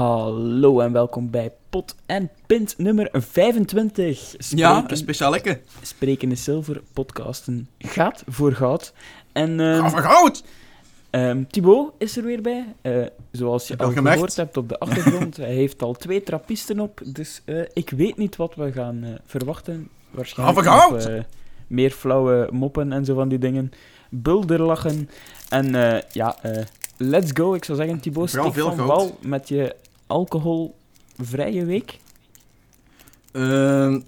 Hallo en welkom bij Pot en Pint nummer 25. Ja, Spreken, een speciaal lekker. Sprekende Zilver podcasten gaat voor goud. En ehm, Ga goud! ehm, Thibaut is er weer bij. Eh, zoals je al gemerkt. gehoord hebt op de achtergrond. hij heeft al twee trappisten op. Dus eh, ik weet niet wat we gaan eh, verwachten. Waarschijnlijk Ga goud! meer flauwe moppen en zo van die dingen. Bulderlachen. En ja, let's go. Ik zou zeggen, Thibaut, veel van goud. wal met je alcoholvrije week. Ehm,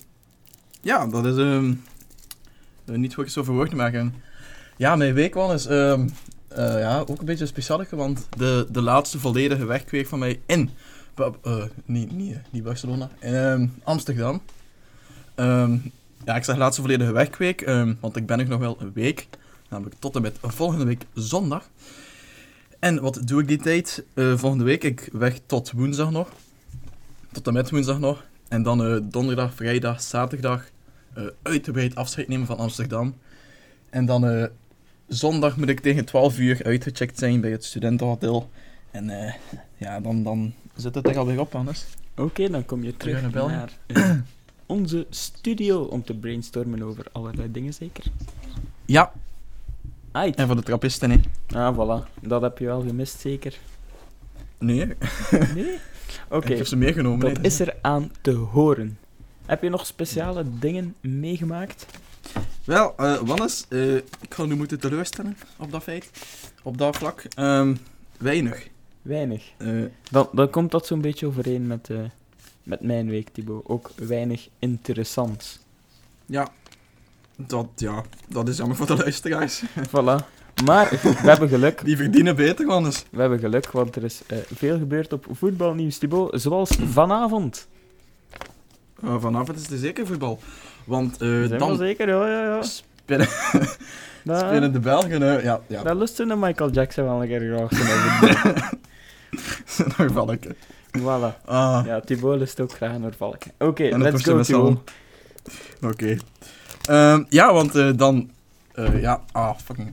ja, dat is ehm, eh, niet wat ik zo voor woord te maken. Ja, mijn week was is ehm, eh, ja, ook een beetje speciaal, want de, de laatste volledige werkweek van mij in, eh, niet, niet, Barcelona, in Amsterdam. Ja, ik zeg laatste volledige werkweek, ehm, want ik ben nog wel een week, namelijk tot en met volgende week zondag. En wat doe ik die tijd? Eh, volgende week, ik weg tot woensdag nog. Tot en met woensdag nog. En dan eh, donderdag, vrijdag, zaterdag eh, uitgebreid afscheid nemen van Amsterdam. En dan zondag moet ik tegen 12 uur uitgecheckt zijn bij het studentenhotel. En ja, dan, dan zit het er alweer op anders. Oké, dan kom je terug naar naar onze studio om te brainstormen over allerlei dingen, zeker? Ja, Aight. en voor de trappisten, hè. Ah, voilà. Dat heb je wel gemist, zeker? Nee, Nee? Oké, ik heb ze meegenomen. dat is er aan te horen. Heb je nog speciale dingen meegemaakt? Wel, eh Wannes, eh, ik ga nu moeten teleurstellen op dat feit. Op dat vlak. Ehm, weinig. Weinig. Eh, Dan, dan komt dat zo'n beetje overeen met, eh, met mijn week, Thibaut. Ook weinig interessants. ja, dat, ja, dat is jammer voor de luisteraars. Voilà. Maar we hebben geluk. Die verdienen beter, Wannes. We hebben geluk, want er is eh, veel gebeurd op voetbalnieuws, Thibaut. Zoals vanavond. Uh, vanavond is het zeker voetbal. Want eh, Zijn we dan zeker? Ja, ja, ja. Dat, spelen de Belgen... eh, ja, ja. dat lust een Michael Jackson wel een keer graag. zo'n Nog valken. voilà. Ah, Ja, Thibaut lust ook graag naar valken. Oké, let's go. Thibaut. Oké. Ehm, ja, want eh, dan... eh, ja, ah, fucking...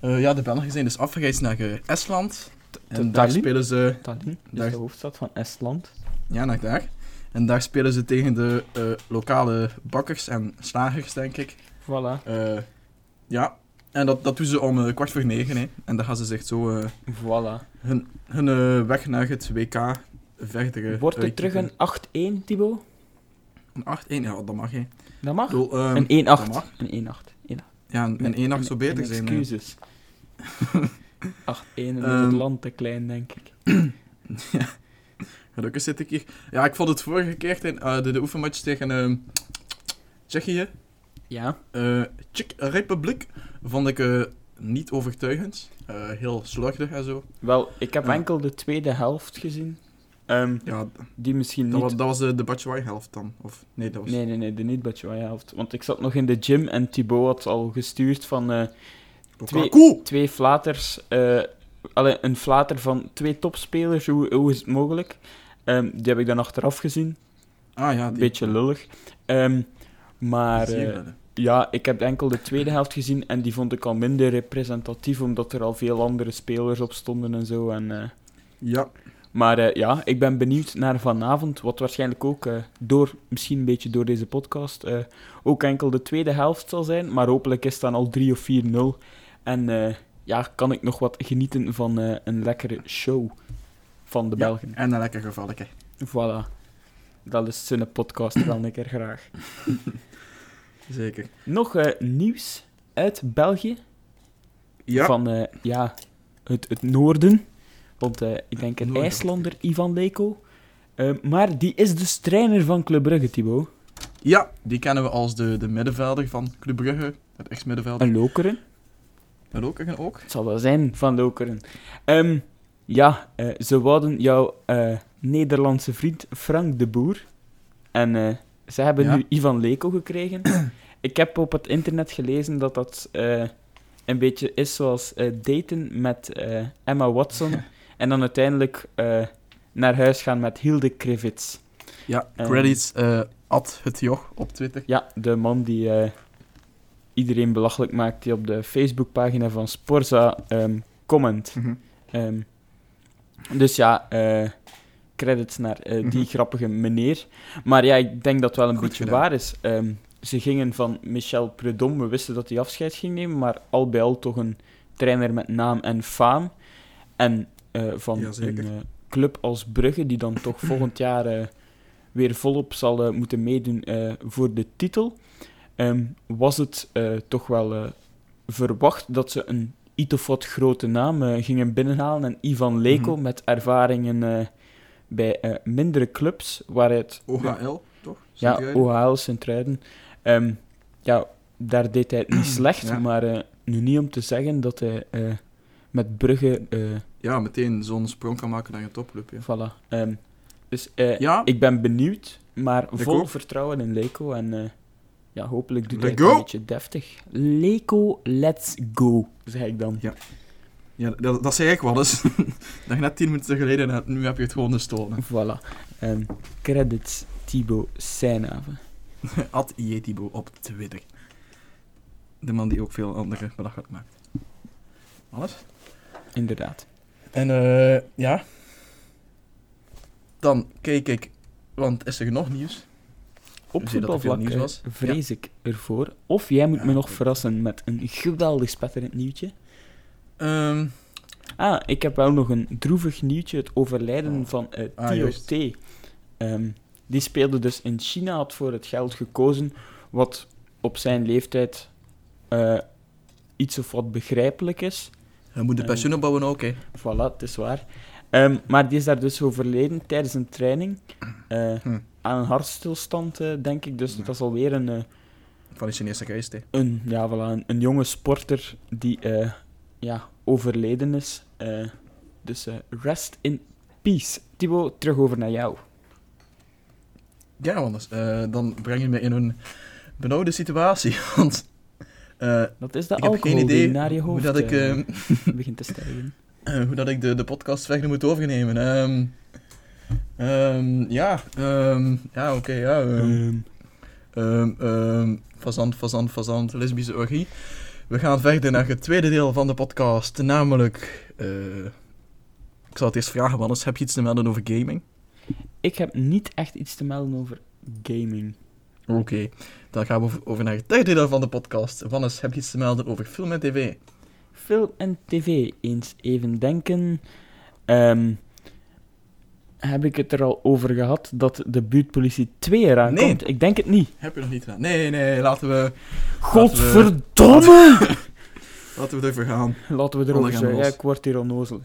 Eh, ja, de Belgen zijn dus afgereisd naar Estland. En daar Tallinn? spelen ze... Tallinn is Daar- de hoofdstad van Estland. Ja, naar daar. En daar spelen ze tegen de lokale bakkers en slagers, denk ik. Voilà. Ja. En dat, dat doen ze om kwart voor negen, hè. En dan gaan ze zich zo... Voilà. hun hun weg naar het WK verder... Wordt het terug een 8-1, Thibaut? Een 8-1? Ja, dat mag, hè. Dat mag. Ik bedoel, ehm, Een 1-8. dat mag. Een 1-8. Een- Ja, een, een 1-8 zou beter een zijn. hè. Excuses. 8-1 en Ehm. het land te klein, denk ik. Gelukkig zit ik hier. Ja, ik vond het vorige keer in eh, de, de oefenmatch tegen ehm, Tsjechië, Ja. eh Czech Republiek, vond ik eh, niet overtuigend. Eh, heel slordig en zo. Wel, ik heb Ja. enkel de tweede helft gezien. Ehm, Ja, die misschien dat, niet... was, dat was de, de helft dan. Of nee, dat was... Nee, nee, nee, de niet Batshuayi helft. Want ik zat nog in de gym en Thibaut had al gestuurd van eh, twee- twee flaters. allee, een flater van twee topspelers, hoe, hoe is het mogelijk? Ehm, die heb ik dan achteraf gezien. Ah ja, die. beetje lullig. Ehm, maar eh, ja, ik heb enkel de tweede helft gezien en die vond ik al minder representatief, omdat er al veel andere spelers op stonden en zo. En, Ja, maar eh, ja, ik ben benieuwd naar vanavond, wat waarschijnlijk ook eh, door, misschien een beetje door deze podcast, eh, ook enkel de tweede helft zal zijn. Maar hopelijk is het dan al 3 of 4-0. En ja, kan ik nog wat genieten van een lekkere show van de Ja. Belgen. en een lekker gevalletje. Voilà. Dat is zijn podcast wel een keer graag. Zeker. Nog nieuws uit België. Ja, Van ja, het, het noorden. Want eh, ik denk een. IJslander, Ivan Leko. Eh, maar die is dus trainer van Club Brugge, Thibaut. ja, die kennen we als de, de middenvelder van Club Brugge. Het ex-middenvelder. Een Lokeren. En ook, ook. Het zal wel zijn van Lokeren. Ehm, ja, eh, ze wouden jouw eh, Nederlandse vriend Frank de Boer. En eh, ze hebben Ja. nu Ivan Leko gekregen. Ik heb op het internet gelezen dat dat eh, een beetje is zoals eh, daten met eh, Emma Watson. en dan uiteindelijk eh, naar huis gaan met Hilde Krivits. Ja, credits eh at het joch op Twitter. Ja, de man die eh, iedereen belachelijk maakt, die op de Facebookpagina van Sporza ehm, comment. Ehm, dus ja, credits naar die Mhm. grappige meneer. Maar ja, ik denk dat het wel een Goed beetje gedaan. waar is. Ehm, ze gingen van Michel Prudhomme, we wisten dat hij afscheid ging nemen, maar al bij al toch een trainer met naam en faam. En eh, van Jazeker. een eh, club als Brugge, die dan toch volgend jaar eh, weer volop zal moeten meedoen voor de titel, ehm, was het toch wel verwacht dat ze een iets of wat grote naam gingen binnenhalen. En Ivan Leko, Mhm. met ervaringen bij mindere clubs, waaruit... OHL, toch? Ja? OHL Sint-Truiden. Ehm, ja, daar deed hij het niet slecht, Ja. maar nu niet om te zeggen dat hij met Brugge... eh, Ja, meteen zo'n sprong kan maken naar een topclub. Ja. voilà. Ehm, dus eh, Ja. ik ben benieuwd, maar Ik vol ook. vertrouwen in Leko. En eh, ja, hopelijk doet hij het een beetje deftig. Leko, let's go, zeg ik dan. Ja, dat, dat zei ik wel eens. dat net tien minuten geleden had, nu heb je het gewoon gestolen. Voilà. Ehm, credits Thibaut Seinhaven. At Yetibo op Twitter. De man die ook veel andere belachelijk maakt. Alles? Inderdaad. En eh ja. Dan keek ik, want is er nog nieuws? Op er voetbalvlak nieuws was. vrees ik ervoor. Of jij moet Ja, me nog verrassen met een geweldig spetterend nieuwtje. Ehm Ah, ik heb wel nog een droevig nieuwtje. Het overlijden Oh. van eh Ah. T. Ehm, die speelde dus in China, had voor het geld gekozen, wat op zijn leeftijd eh, iets of wat begrijpelijk is. We moeten Eh. pensioen opbouwen ook, hè. Voilà, het is waar. Ehm, maar die is daar dus overleden tijdens een training. eh, Hm. Aan een hartstilstand, eh, denk ik. Dus dat is alweer een, eh, Van de Chinese geest, hè. een, ja, voilà, een, een jonge sporter die ja, overleden is. Dus rest in peace. Thibaut, terug over naar jou. Ja, anders. dan breng je me in een benauwde situatie. Want eh, Dat is de ik heb alcohol geen idee die naar je hoe hoofd dat ik, eh, ehm, begint te stijgen. eh, hoe dat ik de, de podcast verder moet overnemen. Ehm, ehm, ja, ehm, ja oké, ja. ehm, Ehm, ehm, ehm, fazant, fazant, fazant, lesbische orgie. We gaan verder naar het tweede deel van de podcast, namelijk... eh, ik zal het eerst vragen, Wannes, heb je iets te melden over gaming? ik heb niet echt iets te melden over gaming. Oké, dan gaan we over, naar het derde deel van de podcast. Wannes, heb je iets te melden over film en tv? Film en tv, eens even denken. Ehm, heb ik het er al over gehad dat de buurtpolitie 2 eraan Nee. komt? Ik denk het niet. Heb je nog niet gedaan? Nee, nee, laten we, Godverdomme! laten we ervoor gaan. Laten we erover gaan. Ja, ik word hier onnozel.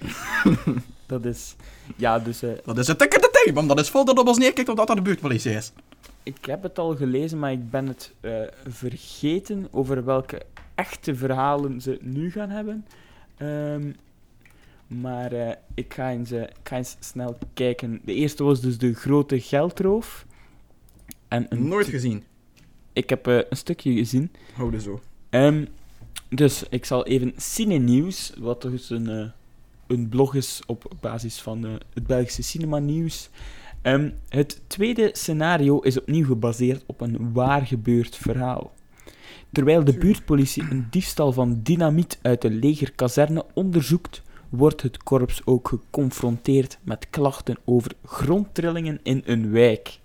dat is... Ja, dus eh, Dat is het tikker de thee, want dat is vol dat op ons neerkijkt omdat dat de buurtpolitie is. Ik heb het al gelezen, maar ik ben het eh, vergeten over welke echte verhalen ze nu gaan hebben. Ehm, maar eh, ik, ga eens, eh, ik ga eens snel kijken. De eerste was dus de grote geldroof. En een Nooit gezien. Ik heb een stukje gezien. Houden zo. Ehm, dus ik zal even Cine Nieuws, wat dus een, een blog is op basis van het Belgische cinema nieuws. Ehm, het tweede scenario is opnieuw gebaseerd op een waar gebeurd verhaal. Terwijl de buurtpolitie een diefstal van dynamiet uit de legerkazerne onderzoekt, wordt het korps ook geconfronteerd met klachten over grondtrillingen in een wijk.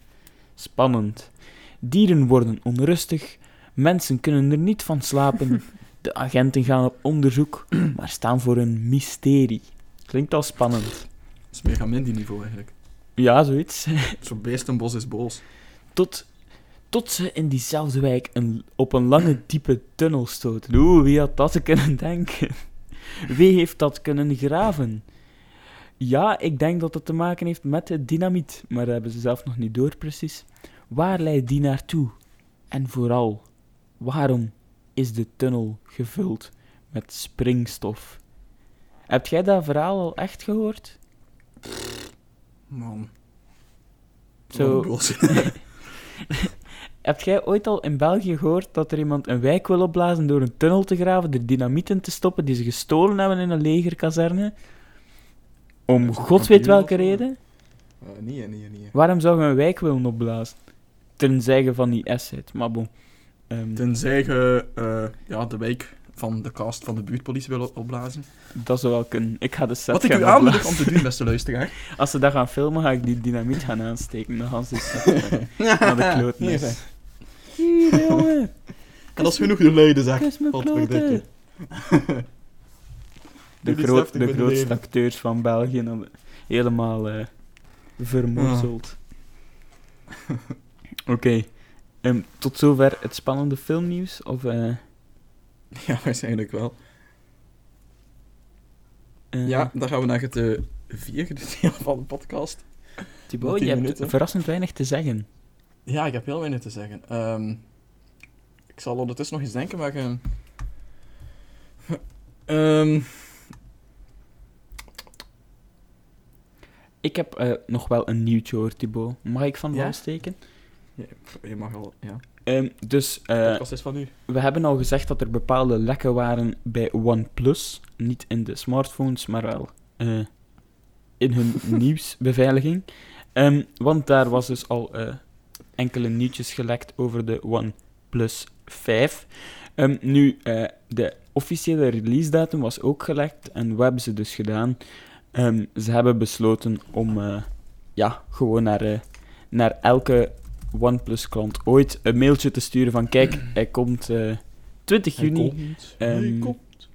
Spannend. Dieren worden onrustig, mensen kunnen er niet van slapen, de agenten gaan op onderzoek, maar staan voor een mysterie. Klinkt al spannend. Dat is mega min die niveau eigenlijk. Ja, zoiets. Zo'n beestenbos is boos. Tot, tot ze in diezelfde wijk een, op een lange, diepe tunnel stoten. Oeh, wie had dat kunnen denken? Wie heeft dat kunnen graven? Ja, ik denk dat het te maken heeft met het dynamiet, maar dat hebben ze zelf nog niet door precies. Waar leidt die naartoe? En vooral, waarom is de tunnel gevuld met springstof? Heb jij dat verhaal al echt gehoord? Man. Zo-. Heb jij ooit al in België gehoord dat er iemand een wijk wil opblazen door een tunnel te graven, er dynamiet in te stoppen die ze gestolen hebben in een legerkazerne? Om god weet welke reden? Eh, nee, nee, nee. Waarom zou je een wijk willen opblazen? Tenzij je van die asset, maar bon. Ehm, Tenzij je eh, ja, de wijk van de cast van de buurtpolitie wil opblazen. Dat zou wel kunnen. Ik ga de set Wat ik u aanmoedig om te doen, beste luisteraar. Als ze dat gaan filmen, ga ik die dynamiet gaan aansteken. Dan gaan ze set naar de kloten. Hier, jongen. En dat is genoeg de zeg. Kus me Potverdikke. kloten. De, iets groot, de grootste acteurs van België helemaal eh vermorzeld. Oké. Ehm, tot zover het spannende filmnieuws? Of, eh, Ja, waarschijnlijk wel. eh, Ja, dan gaan we naar het eh, vierde deel van de podcast. Thibaut, je hebt verrassend weinig te zeggen. Ja, ik heb heel weinig te zeggen. Ehm, ik zal ondertussen nog eens denken, maar... ehm, ehm, Ik heb eh, nog wel een nieuwtje hoor, Thibaut. Mag ik van Ja? wal steken? ja, je mag al, ja. Ehm, dus eh, is van u. we hebben al gezegd dat er bepaalde lekken waren bij OnePlus. Niet in de smartphones, maar wel eh, in hun nieuwsbeveiliging. Ehm, want daar was dus al eh, enkele nieuwtjes gelekt over de OnePlus 5. Ehm, nu, de officiële release datum was ook gelekt. En wat hebben ze dus gedaan? Ze hebben besloten om ja, gewoon naar, naar elke OnePlus-klant ooit een mailtje te sturen van kijk, hij komt eh, 20 Hij juni. komt, ehm, hij komt.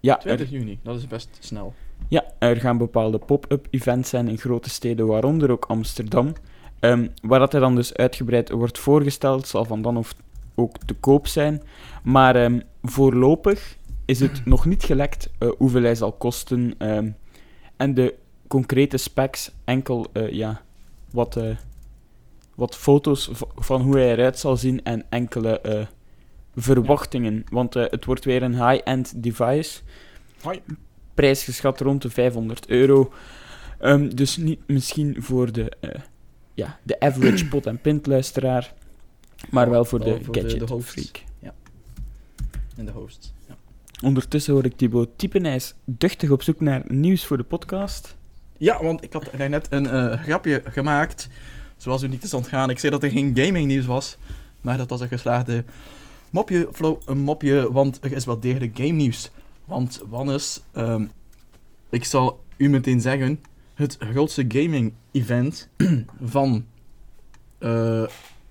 Ja, 20 er, juni, dat is best snel. ja, er gaan bepaalde pop-up events zijn in grote steden, waaronder ook Amsterdam. Ehm, waar dat er dan dus uitgebreid wordt voorgesteld, zal van dan of ook te koop zijn. Maar ehm, voorlopig is het nog niet gelekt eh, hoeveel hij zal kosten. en de concrete specs, enkel eh, ja, wat, wat foto's van hoe hij eruit zal zien en enkele eh, verwachtingen. Want eh, het wordt weer een high-end device. Prijs geschat rond de 500 euro. Ehm, dus niet misschien voor de, eh, ja, de average pot- en pint-luisteraar, maar wel voor Wel de voor de- de gadget-freak. hosts. In de host. Ja. Ondertussen hoor ik Thibaut typen. Hij is duchtig op zoek naar nieuws voor de podcast. Ja, want ik had net een grapje gemaakt. Zoals u niet is ontgaan. Ik zei dat er geen gaming nieuws was. Maar dat was een geslaagde mopje, flow, een mopje. Want er is wel degelijk game nieuws. Want Wannes, ehm, ik zal u meteen zeggen. Het grootste gaming event van eh,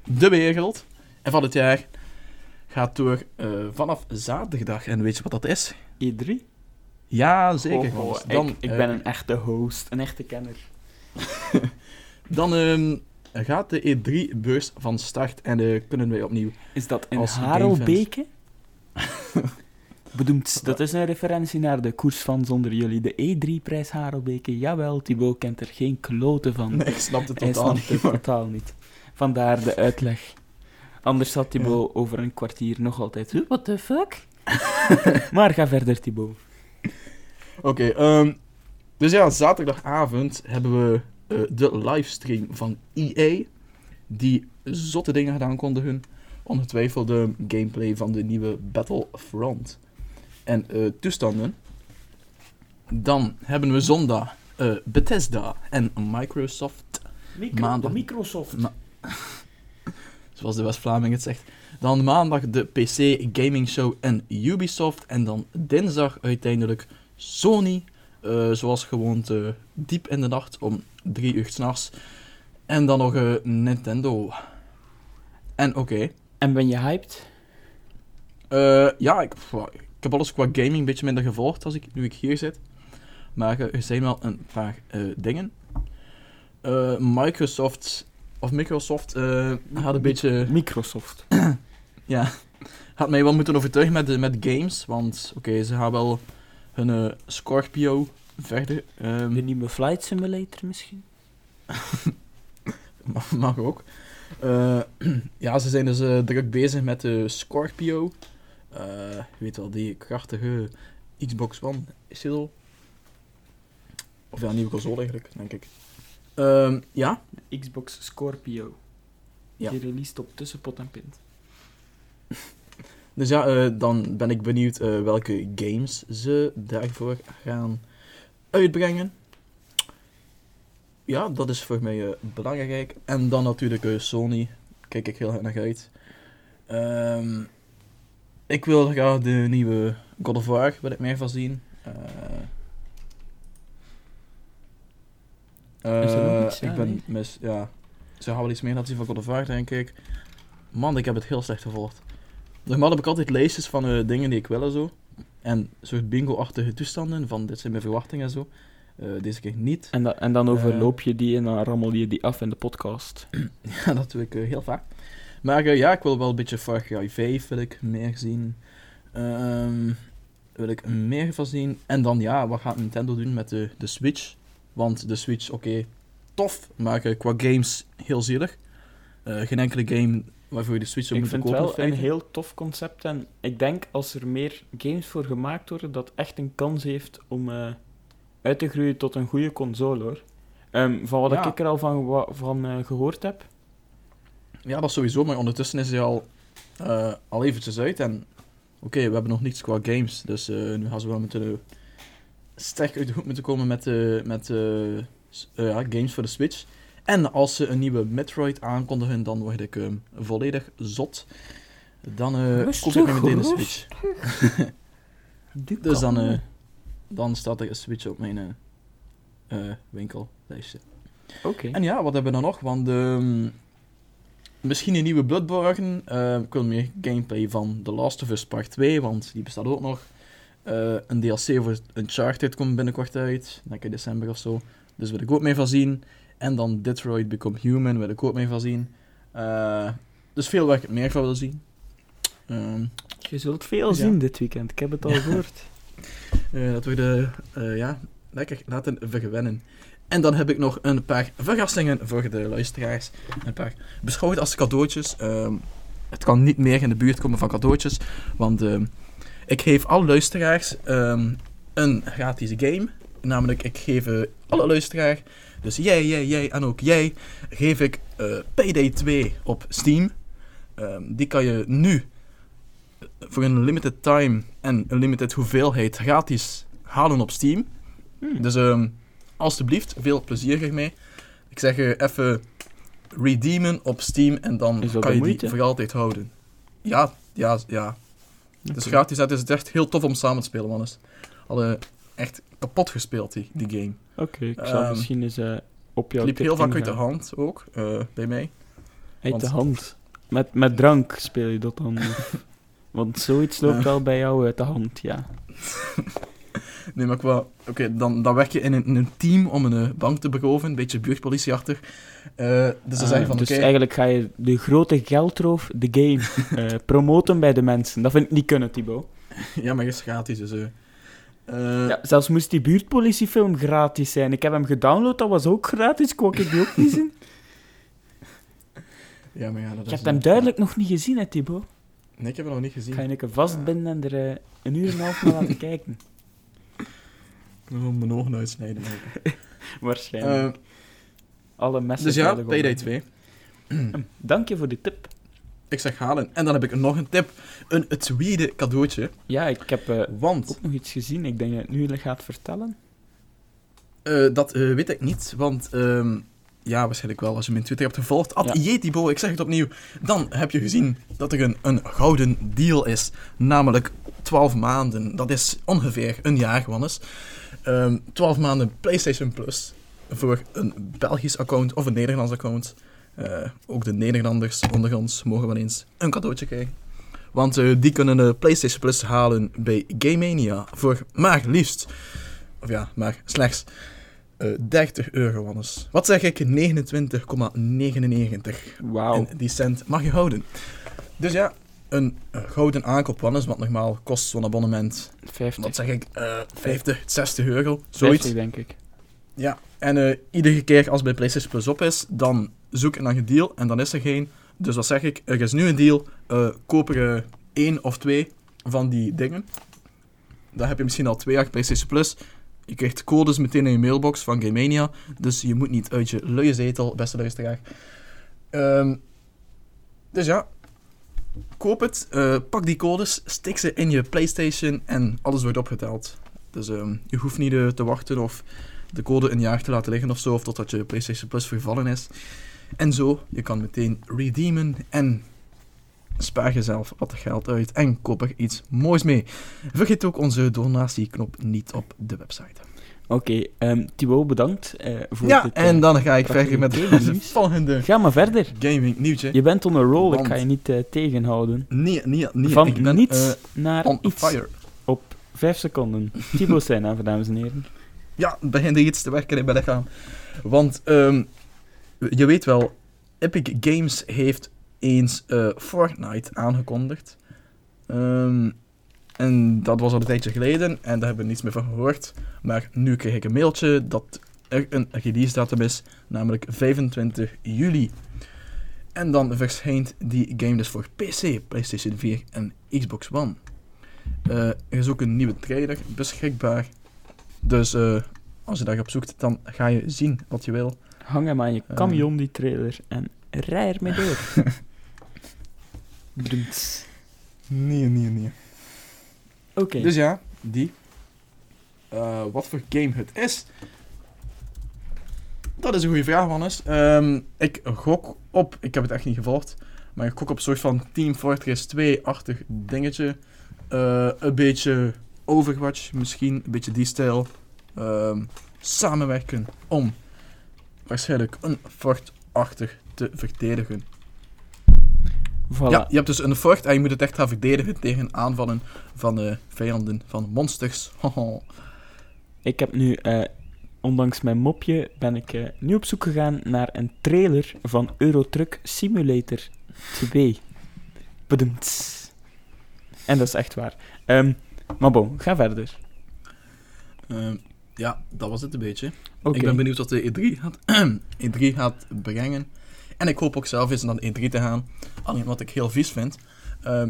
de wereld en van het jaar gaat door eh, vanaf zaterdag. En weet je wat dat is? E3? Ja, zeker. Ik, Dan, ik eh, ben een echte host, een echte kenner. Dan ehm, gaat de E3-beurs van start en eh, kunnen wij opnieuw. Is dat in Harelbeke? Bedoemd, dat is een referentie naar de koers van zonder jullie. De E3-prijs Harelbeke. Jawel, Thibaut kent er geen kloten van. Nee, ik snap het totaal niet. het totaal niet. Vandaar de uitleg. Anders zat Thibaut over een kwartier nog altijd... "Huh, What the fuck? maar ga verder, Thibaut. Oké, ehm, dus ja, zaterdagavond hebben we eh, de livestream van EA. Die zotte dingen gedaan konden hun. Ongetwijfeld de gameplay van de nieuwe Battlefront. En eh, toestanden. Dan hebben we zondag eh, Bethesda en Microsoft. Maandag. Microsoft. Ma- Zoals de West-Vlaming het zegt. Dan maandag de PC Gaming Show en Ubisoft. En dan dinsdag uiteindelijk Sony. zoals gewoonte diep in de nacht om drie uur s'nachts. En dan nog Nintendo. En oké. En ben je hyped? eh, ja, ik, ik heb alles qua gaming een beetje minder gevolgd als ik, nu ik hier zit. Maar er zijn wel een paar eh, dingen. Eh, Microsoft, of Microsoft, eh had een beetje... Microsoft. Ja, had mij wel moeten overtuigen met, met games, want oké, ze gaan wel hun eh, Scorpio verder. ehm, De nieuwe Flight Simulator misschien? mag, mag ook. Eh, ja, ze zijn dus eh, druk bezig met de Scorpio. Eh, je weet wel, die krachtige Xbox One is het al. Of ja, een nieuwe console eigenlijk, denk ik. Ehm, ja, Xbox Scorpio. Ja. Die released op tussenpot en pint. dus ja, eh, dan ben ik benieuwd eh, welke games ze daarvoor gaan uitbrengen. Ja, dat is voor mij eh, belangrijk. En dan natuurlijk eh, Sony. Kijk ik heel erg naar uit. Ehm, ik wil graag de nieuwe God of War, wil ik meer van zien. Eh? Ja, ik ben nee. mis, ja. Ze gaan wel iets meer laten zien van God of War, denk ik. Man, ik heb het heel slecht gevolgd. Normaal heb ik altijd lijstjes van dingen die ik wil en zo. En soort bingo-achtige toestanden van dit zijn mijn verwachtingen en zo. Eh, deze keer niet. En, da- en dan Eh. overloop je die en dan rammel je die af in de podcast. Ja, dat doe ik eh, heel vaak. Maar ja, ik wil wel een beetje Far Cry 5 wil ik meer zien. Ehm, wil ik meer van zien. En dan ja, wat gaat Nintendo doen met de, de Switch? Want de Switch, oké, tof, maar qua games heel zielig. Geen enkele game waarvoor je de Switch zou Ik moeten vind het kopen. wel een heel tof concept en ik denk als er meer games voor gemaakt worden, dat echt een kans heeft om eh, uit te groeien tot een goede console hoor. Ehm, van wat Ja. ik er al van, van eh, gehoord heb. Ja, dat sowieso, maar ondertussen is hij al, eh, al eventjes uit. En oké, we hebben nog niets qua games. Dus nu gaan ze wel moeten uh, sterk uit de hoek moeten komen met, met ja, games voor de Switch. En als ze een nieuwe Metroid aankondigen, dan word ik eh, volledig zot. Dan eh, koop ik me meteen een Switch. Dus dan, eh, dan staat er een Switch op mijn eh, winkellijstje. Oké. En ja, wat hebben we dan nog? Want ehm, misschien een nieuwe Bloodborne. eh ik wil meer gameplay van The Last of Us Part 2, want die bestaat ook nog. Een DLC voor Uncharted komt binnenkort uit, denk ik in december of zo. Dus wil ik ook meer van zien. En dan Detroit Become Human wil ik ook meer van zien. Eh, dus veel waar ik meer van wil zien. Ehm, Je zult veel Ja. zien dit weekend, ik heb het al gehoord. Eh, dat we de, eh, ja, lekker laten vergewennen. En dan heb ik nog een paar verrassingen voor de luisteraars. Een paar beschouwd als cadeautjes. Ehm, het kan niet meer in de buurt komen van cadeautjes, want ehm, ik geef alle luisteraars een gratis game. Namelijk, ik geef eh, alle luisteraars, dus jij, jij, jij en ook jij, geef ik eh Payday 2 op Steam. Ehm, die kan je nu voor een limited time en een limited hoeveelheid gratis halen op Steam. Hmm. Dus ehm alstublieft, veel plezier ermee. Ik zeg eh, even redeemen op Steam en dan kan je die moeite? voor altijd houden. Ja, ja, ja. Het is Oké. gratis, het is echt heel tof om samen te spelen, man. Alle echt kapot gespeeld, die, die game. Oké, ik zal Ehm, misschien eens eh, op jouw liep heel vaak uit de hand ook, eh, bij mij. Uit want- de hand. Met, met drank speel je dat dan? Want zoiets loopt wel bij jou uit de hand, ja. Nee, maar qua... Oké, dan, dan werk je in een, in een team om een eh, bank te beroven. Een beetje buurtpolitie achter. Eh, dus ze Ah, zeggen van, dus eigenlijk ga je de grote geldroof, de game, promoten bij de mensen. Dat vind ik niet kunnen, Thibaut. Ja, maar het is gratis, dus... eh Ja, zelfs moest die buurtpolitiefilm gratis zijn. Ik heb hem gedownload, dat was ook gratis. Kon ik die ook niet zien? ja, maar ja, dat Je is... hebt hem duidelijk nog niet gezien, hè, Thibaut? Nee, ik heb hem nog niet gezien. Ga je een keer vastbinden en er eh, een uur en een half naar laten kijken? Ik moet mijn ogen uitsnijden. Waarschijnlijk. Eh, Alle messen dus ja, Payday online. 2. Dank je voor de tip. Ik zeg halen. En dan heb ik nog een tip. Een tweede cadeautje. Ja, ik heb eh, Want... ook nog iets gezien. Ik denk dat je het nu gaat vertellen. Eh, dat eh, weet ik niet, want ehm, ja, waarschijnlijk wel als je mijn Twitter hebt gevolgd. At Ja. Yetibo, ik zeg het opnieuw. Dan heb je gezien dat er een, een gouden deal is. Namelijk 12 maanden. Dat is ongeveer een jaar, Wannes. Ehm 12 maanden PlayStation Plus voor een Belgisch account of een Nederlands account. Eh, ook de Nederlanders onder ons mogen wel eens een cadeautje krijgen. Want eh, die kunnen de PlayStation Plus halen bij Game Mania voor maar liefst, of ja, maar slechts eh 30 euro, Wannes. Wat zeg ik? 29,99. Wauw. En die cent mag je houden. Dus ja, een eh, gouden aankoop, Wannes, wat normaal kost zo'n abonnement. 50. Wat zeg ik? eh 50, 60 euro, zoiets. 50, denk ik. Ja, en eh, iedere keer als bij PlayStation Plus op is, dan zoek naar een deal en dan is er geen. Dus wat zeg ik? Er is nu een deal. eh koop er eh, één of twee van die dingen. Dan heb je misschien al twee jaar PlayStation Plus. je krijgt codes meteen in je mailbox van Game Mania. Dus je moet niet uit je luie zetel, beste luisteraar. Ehm, dus ja, koop het, eh, pak die codes, stik ze in je PlayStation en alles wordt opgeteld. Dus ehm, je hoeft niet te wachten of de code een jaar te laten liggen of zo, of totdat je PlayStation Plus vervallen is. En zo, je kan meteen redeemen en spaar jezelf wat geld uit en koop er iets moois mee. Vergeet ook onze donatieknop niet op de website. Oké, ehm Thibaut, bedankt eh, voor Ja, dit, eh, en dan ga ik verder met het nieuws. volgende Ga maar verder. gaming nieuwtje. Je bent on a roll, ik ga je niet eh, tegenhouden. Nee, nee, nee. Van ik ben niets eh, naar on iets fire. op vijf seconden. Thibaut zijn aan, dames en heren. Ja, het begint er iets te werken in mijn lichaam. Want ehm, je weet wel, Epic Games heeft eens eh, Fortnite aangekondigd. Ehm, en dat was al een tijdje geleden en daar hebben we niets meer van gehoord. Maar nu kreeg ik een mailtje dat er een release datum is, namelijk 25 juli. En dan verschijnt die game dus voor PC, PlayStation 4 en Xbox One. Eh, er is ook een nieuwe trailer beschikbaar. Dus eh, als je daarop zoekt, dan ga je zien wat je wil. Hang hem aan je Eh. camion, die trailer, en rij ermee door. Nee, nee, nee. Oké, Dus ja, die. Eh, wat voor game het is. Dat is een goede vraag, Wannes. Ehm ik gok op, ik heb het echt niet gevolgd, maar ik gok op een soort van Team Fortress 2-achtig dingetje. Eh, een beetje Overwatch misschien, een beetje die stijl. Ehm, samenwerken om waarschijnlijk een fort-achtig te verdedigen. voilà. Ja, je hebt dus een fort en je moet het echt gaan verdedigen tegen aanvallen van eh, vijanden, van monsters. Ik heb nu, eh, ondanks mijn mopje, ben ik eh, nu op zoek gegaan naar een trailer van Eurotruck Simulator 2. Bedumts. En dat is echt waar. Ehm, maar bon, ga verder. Ehm, ja, dat was het een beetje. Ik ben benieuwd wat de E3 gaat, E3 gaat brengen. En ik hoop ook zelf eens naar de E3 te gaan. Alleen wat ik heel vies vind, ehm,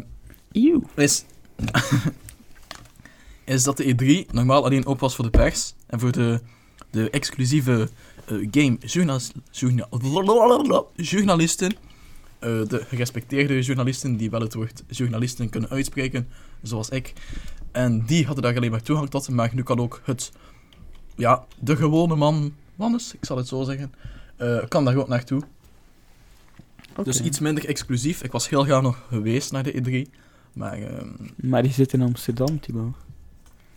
is, is dat de E3 normaal alleen open was voor de pers. En voor de, de exclusieve eh, game journalis- journa- journalisten. eh, de gerespecteerde journalisten die wel het woord journalisten kunnen uitspreken, zoals ik. En die hadden daar alleen maar toegang tot, maar nu kan ook het, ja, de gewone man, mannes, ik zal het zo zeggen, eh, kan daar ook naartoe. Dus iets minder exclusief. Ik was heel graag nog geweest naar de E3, maar ehm, Maar die zit in Amsterdam, Thibaut.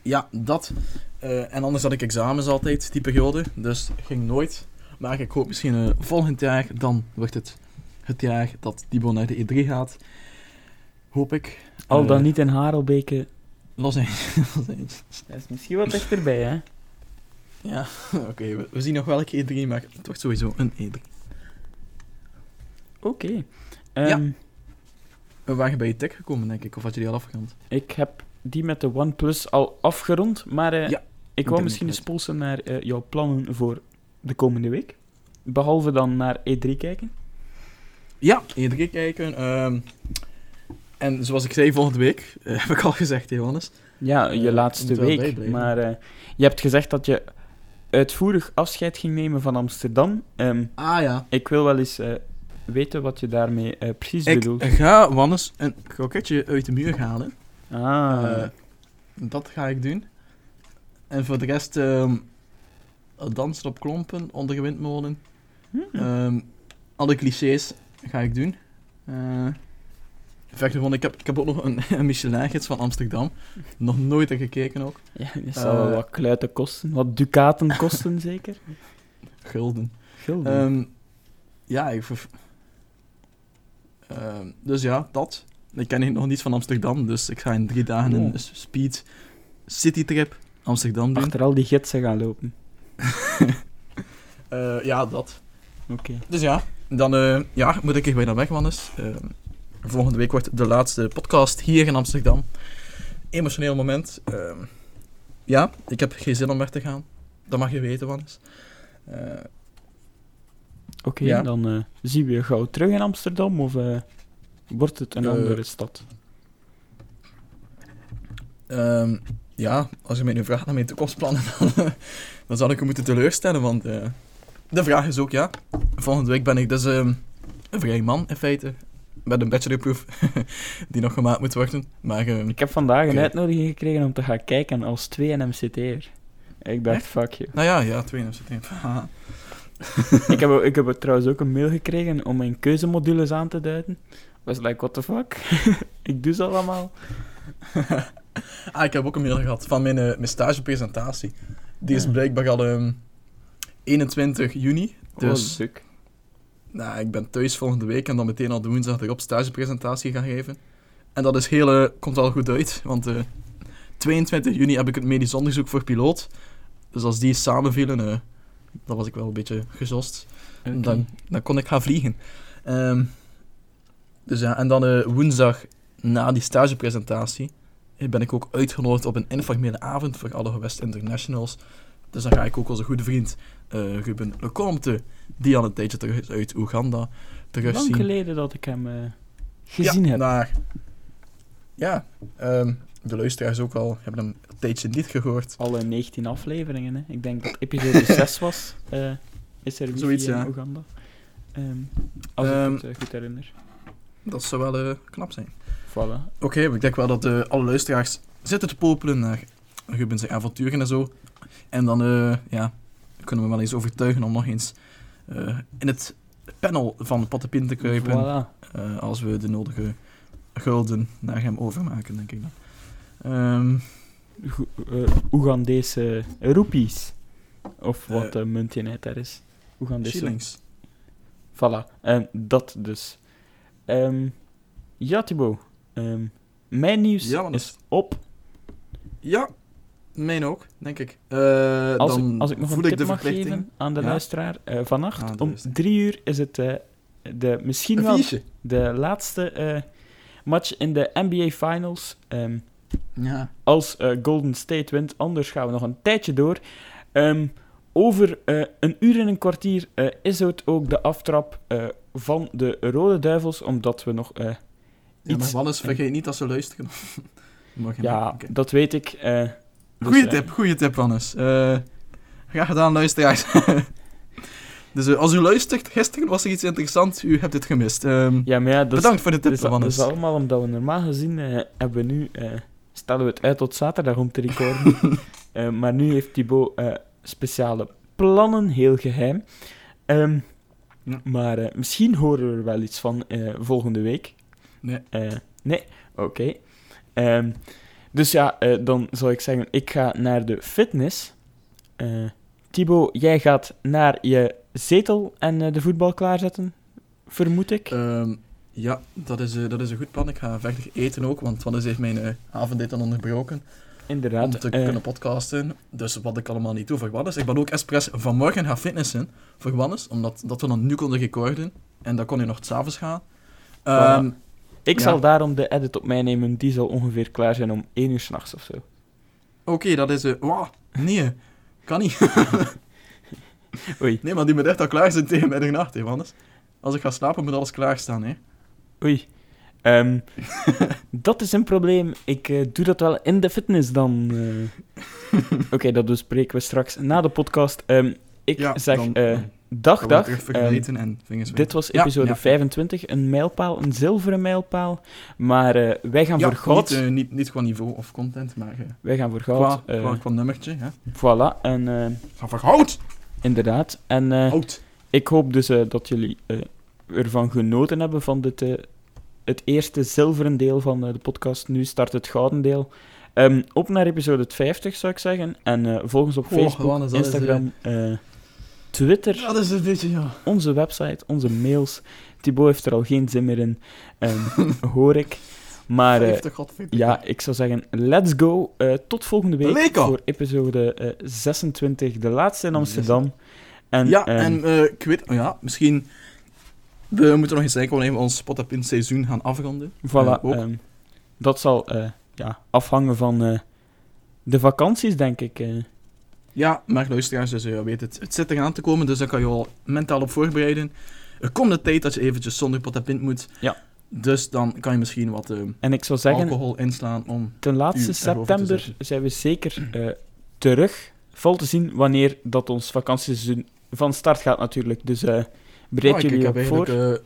ja, dat. Eh, en anders had ik examens altijd, die periode. Dus ging nooit. Maar ik hoop misschien eh, volgend jaar, dan wordt het het jaar dat Thibaut naar de E3 gaat. Hoop ik. Al dan niet in Harelbeke. Los Angeles. Dat is misschien wat dichterbij, hè? Ja, oké. we, we zien nog welke E3, maar het wordt sowieso een E E3. Oké. Ehm, We waren bij je tech gekomen, denk ik. Of had je die al afgerond? Ik heb die met de OnePlus al afgerond, maar eh, Ja, ik wou misschien eens polsen naar eh, jouw plannen voor de komende week. Behalve dan naar E3 kijken. Ja, E3 kijken. ehm, en zoals ik zei, volgende week, eh, heb ik al gezegd, Johannes. Ja, Eh, je ik laatste week. Maar eh, je hebt gezegd dat je uitvoerig afscheid ging nemen van Amsterdam. Ehm, Ah ja. ik wil wel eens eh, weten wat je daarmee eh, precies Ik bedoelt. ga, Wannes, een kroketje uit de muur halen. Ah, Eh, dat ga ik doen. En voor de rest, ehm dansen op klompen, onder de windmolen. hmm. Ehm, alle clichés ga ik doen. Verder gewoon, ik heb, ik heb ook nog een, een Michelin-gids van Amsterdam. Nog nooit er gekeken ook. ja, zal wel eh, wat kluiten kosten. Wat ducaten kosten, zeker? Gulden. Gulden. Ehm, ja, ik... Ehm, dus ja, dat. Ik ken nog niets van Amsterdam, dus ik ga in drie dagen Oh. een speed citytrip Amsterdam doen. Achter al die gidsen gaan lopen. Eh, ja, dat. Oké. Dus ja, dan eh, ja, moet ik er bijna weg, Wannes. Eh, volgende week wordt de laatste podcast hier in Amsterdam. Emotioneel moment. Ehm, ja, ik heb geen zin om weg te gaan. Dat mag je weten, Wannes. Eh, Oké, Ja. dan eh, zien we je gauw terug in Amsterdam of eh, wordt het een andere stad? ehm, ja, als je mij nu vraagt naar mijn toekomstplannen, dan, dan zal ik je moeten teleurstellen. Want de vraag is ook, ja, volgende week ben ik dus ehm, een vrij man in feite. Met een bachelorproef die nog gemaakt moet worden. Maar ehm, Ik heb vandaag een uitnodiging gekregen om te gaan kijken als 2NMCT'er. Ik dacht, Echt? fuck you. nou ja, ja, twee september. Haha. ik, heb, ik heb trouwens ook een mail gekregen om mijn keuzemodules aan te duiden. was like, what the fuck? ik doe ze allemaal. ah, ik heb ook een mail gehad van mijn, eh, mijn stagepresentatie. Die is Ja. blijkbaar al ehm, 21 juni. Dus... nou, ik ben thuis volgende week en dan meteen al de woensdag erop stagepresentatie gaan geven. En dat is heel, komt al goed uit, want eh 22 juni heb ik het medisch onderzoek voor piloot. Dus als die samenvielen, eh dan was ik wel een beetje gezost. Dan, dan kon ik gaan vliegen. Ehm, dus ja, en dan eh, woensdag na die stagepresentatie ben ik ook uitgenodigd op een informele avond voor alle West Internationals. Dus dan ga ik ook onze goede vriend eh, Ruben Lecomte, die al een tijdje terug is uit Oeganda, terug Lang geleden dat ik hem eh, gezien ja, heb. Naar, ja, ehm, de luisteraars ook al hebben hem een tijdje niet gehoord. Alle 19 afleveringen, hè. Ik denk dat episode 6 was. eh, is er Zoiets, in ja. Oeganda. Ehm, als Ehm, ik het eh, goed herinner. Dat zou wel knap zijn. Voilà. Oké, ik denk wel dat alle luisteraars zitten te popelen naar Ruben zijn avonturen en zo. En dan eh, ja, kunnen we wel eens overtuigen om nog eens eh, in het panel van Pattepin te kruipen. Voilà. eh, als we de nodige gulden naar hem overmaken, denk ik dan. Ehm, eh, Oegandese roepies. Of wat de munteenheid daar is. Oegandese. shillings. Voilà. Ehm, dat dus. Ehm, ja, Thibaut. Ehm, mijn nieuws Ja, is op. Ja, mijn ook, denk ik. Eh, Als, dan ik, als ik nog voel een tip mag geven aan de Ja. luisteraar. eh, vannacht om drie uur is het eh, de, misschien wel de laatste match in de NBA Finals. Ehm, Ja. als Golden State wint. Anders gaan we nog een tijdje door. Ehm, over een uur en een kwartier is het ook de aftrap van de Rode Duivels, omdat we nog... Ja, maar Wannes, vergeet niet dat ze luisteren. Ja, dat weet ik. Dus, Goeie eh, tip, goeie tip, Wannes. Eh graag gedaan, luisteraars. dus eh, als u luistert, gisteren was er iets interessants, u hebt het gemist. Ehm, Ja, maar ja, is, bedankt voor de tip, dat is, dat is allemaal omdat we normaal gezien eh, hebben we nu... stellen we het uit tot zaterdag om te recorden. Maar nu heeft Thibaut speciale plannen, heel geheim. Ehm, Ja. Maar misschien horen we er wel iets van volgende week. Nee. Nee? Oké. Ehm, dus ja, eh, dan zou ik zeggen, ik ga naar de fitness. Eh Thibaut, jij gaat naar je zetel en eh, de voetbal klaarzetten, vermoed ik. Ehm, ja, dat is, dat is een goed plan. Ik ga verder eten ook, want Wannes heeft mijn avondeten onderbroken. Inderdaad. om te kunnen podcasten. Dus wat ik allemaal niet doe voor Wannes. Ik ben ook expres vanmorgen gaan fitnessen voor Wannes, omdat dat we dan nu konden recorden. En dan kon hij nog s'avonds gaan. Ehm, ik ja. zal daarom de edit op mij nemen, die zal ongeveer klaar zijn om 1 uur s'nachts of zo. Oké, dat is... eh wow, nee, kan niet. Oei, Nee, maar die moet echt al klaar zijn tegen middernacht, hè, Wannes. Als ik ga slapen, moet alles klaarstaan, hè. oei. Ehm, dat is een probleem. Ik eh, doe dat wel in de fitness dan. eh. Oké, dat bespreken we straks na de podcast. Ehm, ik Ja, zeg dan- dag, dag. Ehm, en dit was episode ja. 25, een mijlpaal, een zilveren mijlpaal. Maar eh, wij gaan Ja, voor goud. Niet, eh, niet, niet qua niveau of content, maar eh, wij gaan voor goud. qua, qua nummertje, hè. voilà, en voor goud! inderdaad. En Goud! Ik hoop dus dat jullie ervan genoten hebben van dit, het eerste zilveren deel van de podcast. Nu start het gouden deel. Ehm, op naar episode 50, zou ik zeggen. En volg ons op Goh, Facebook, is, Eh, Twitter, Dat is een beetje, ja... onze website, onze mails. Thibaut heeft er al geen zin meer in, ehm, hoor ik. Maar eh, 50, godverdomme. ja, ik zou zeggen, let's go. Eh, tot volgende week voor episode eh, 26, de laatste in Amsterdam. En, ja, ehm, en eh, ik weet, oh ja, misschien. We moeten nog eens kijken wanneer we ons Potapin seizoen gaan afronden. Voilà, Eh, ehm, dat zal eh, ja, afhangen van eh, de vakanties, denk ik. Eh. Ja, maar luisteraars, dus je weet het, het zit eraan te komen, dus daar kan je al mentaal op voorbereiden. Er komt een tijd dat je eventjes zonder Potapin moet. Ja. Dus dan kan je misschien wat eh, En ik zou zeggen, alcohol inslaan om... ten laatste te september zijn we zeker eh, terug. Vol te zien wanneer dat ons vakantieseizoen van start gaat natuurlijk. Dus eh bereid Ah, ik, ik jullie heb voor. eigenlijk eh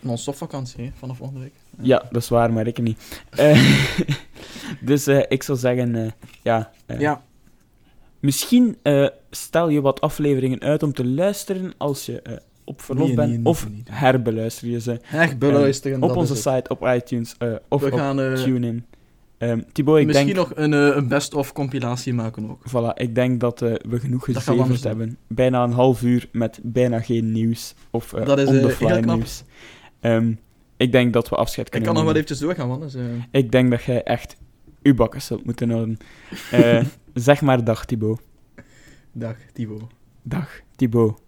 non-stop vakantie hè, vanaf volgende week. Ja, dat is waar, maar ik niet. Eh, dus eh, ik zou zeggen, eh, ja... eh, Ja, Misschien eh, stel je wat afleveringen uit om te luisteren als je eh, op verlof Nee, bent. nee, of nee, herbeluister je ze echt beluisteren. op onze site, op iTunes eh, of We op gaan eh, TuneIn. Ehm Thibaut, ik misschien denk, nog een, eh, een best-of compilatie maken ook. voilà, ik denk dat eh, we genoeg doen. hebben. Bijna een half uur met bijna geen nieuws. Of eh Dat is, on eh, the fly nieuws. Ehm, ik denk dat we afscheid Ik kunnen kan nog wel eventjes doorgaan, man. Dus, eh, Ik denk dat jij echt uw bakken zult moeten houden. Eh, zeg maar dag, Thibaut. dag, Thibaut. Dag, Thibaut.